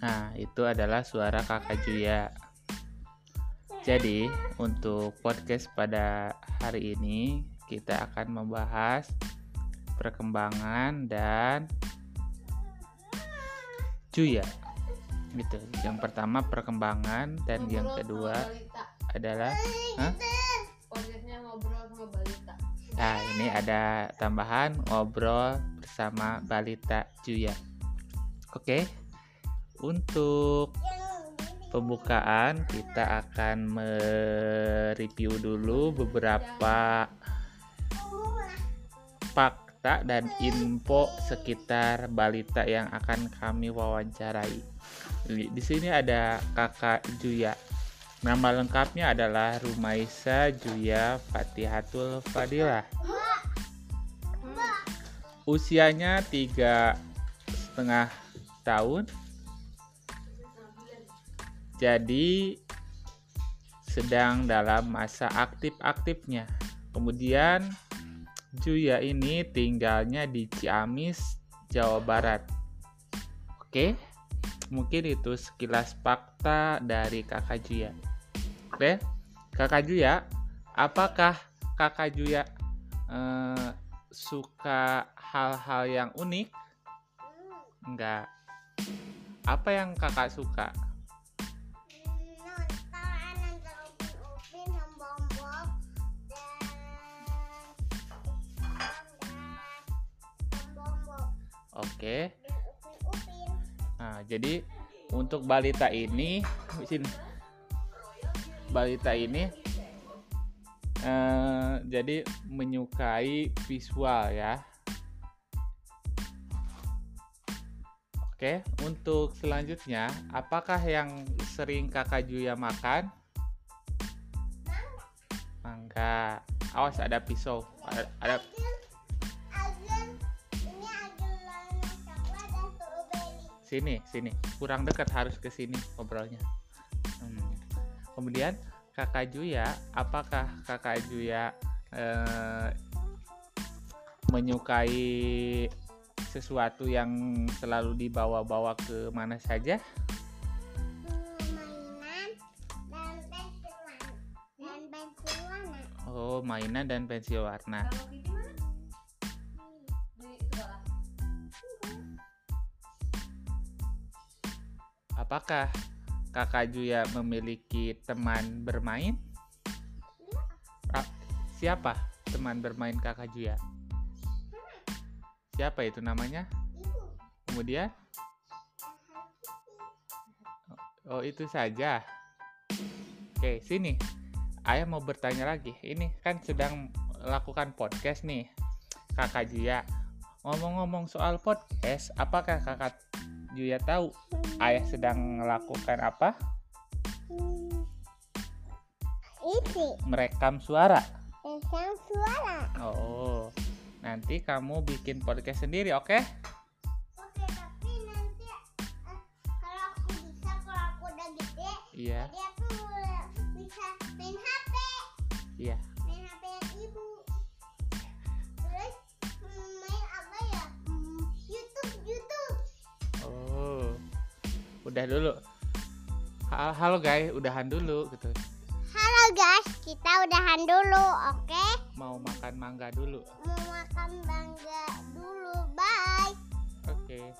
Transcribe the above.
Nah, itu adalah suara kakak Juya. Jadi, untuk podcast pada hari ini kita akan membahas perkembangan dan Juya. Gitu. Yang pertama perkembangan dan yang kedua adalah ngobrol balita. Nah, ini ada tambahan ngobrol bersama balita Juya. Oke. Untuk pembukaan kita akan mereview dulu beberapa fakta dan info sekitar balita yang akan kami wawancarai. Di sini ada Kakak Juya. Nama lengkapnya adalah Rumaisa Juya Fatihatul Fadilah. Usianya tiga setengah tahun. Jadi sedang dalam masa aktif-aktifnya. Kemudian Juya ini tinggalnya di Ciamis, Jawa Barat. Oke, mungkin itu sekilas fakta dari Kakak Juya. Oke, Kakak Juya, apakah Kakak Juya eh, suka hal-hal yang unik? Enggak. Apa yang Kakak suka? Oke. upin Nah, jadi untuk balita ini, sini. Balita ini eh, jadi menyukai visual ya. Oke, untuk selanjutnya, apakah yang sering Kakak Juya makan? Mangga. Awas ada pisau. Ada, ada sini sini. Kurang dekat harus ke sini ngobrolnya Hmm. kemudian kakak Juya apakah kakak Juya eh, menyukai sesuatu yang selalu dibawa-bawa ke mana saja? Mainan dan pensil warna. Dan pensil warna. Oh mainan dan pensil warna apakah kakak Juya memiliki teman bermain Ah, siapa teman bermain kakak Juya siapa itu namanya ibu kemudian Oh itu saja. Oke sini. Ayah mau bertanya lagi. Ini kan sedang lakukan podcast nih, kakak Juya. Ngomong-ngomong soal podcast, apakah kakak Juya tahu ayah sedang melakukan apa? Isi Merekam suara. yang suara Oh, nanti kamu bikin podcast sendiri, oke? oke tapi nanti eh, kalau aku bisa kalau aku udah gede Iya, jadi aku bisa main HP iya. udah dulu halo, halo guys udahan dulu gitu halo guys kita udahan dulu oke okay? mau makan mangga dulu mau makan mangga dulu bye oke okay.